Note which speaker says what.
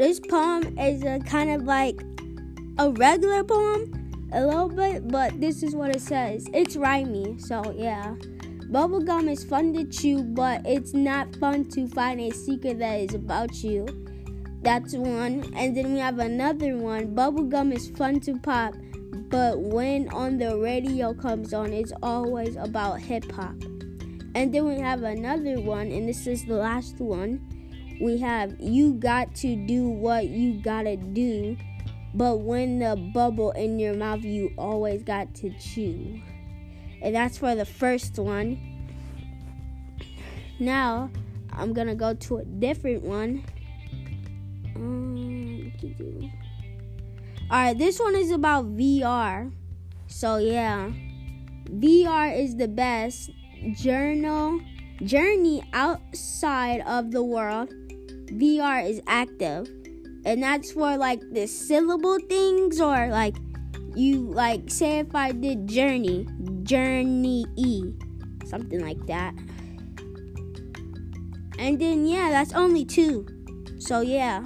Speaker 1: this poem is a kind of like a regular poem, a little bit, but this is what it says. It's rhymey, so yeah. Bubblegum is fun to chew, but it's not fun to find a secret that is about you. That's one. And then we have another one. Bubblegum is fun to pop, but when on the radio comes on, it's always about hip hop. And then we have another one, and this is the last one. We have you got to do what you gotta do, but when the bubble in your mouth, you always got to chew. And that's for the first one. Now, I'm gonna go to a different one. Um, Alright, this one is about VR. So, yeah. VR is the best journal journey outside of the world. VR is active. And that's for like the syllable things or like you like say if I did journey, journey E, something like that. And then yeah, that's only two. So yeah.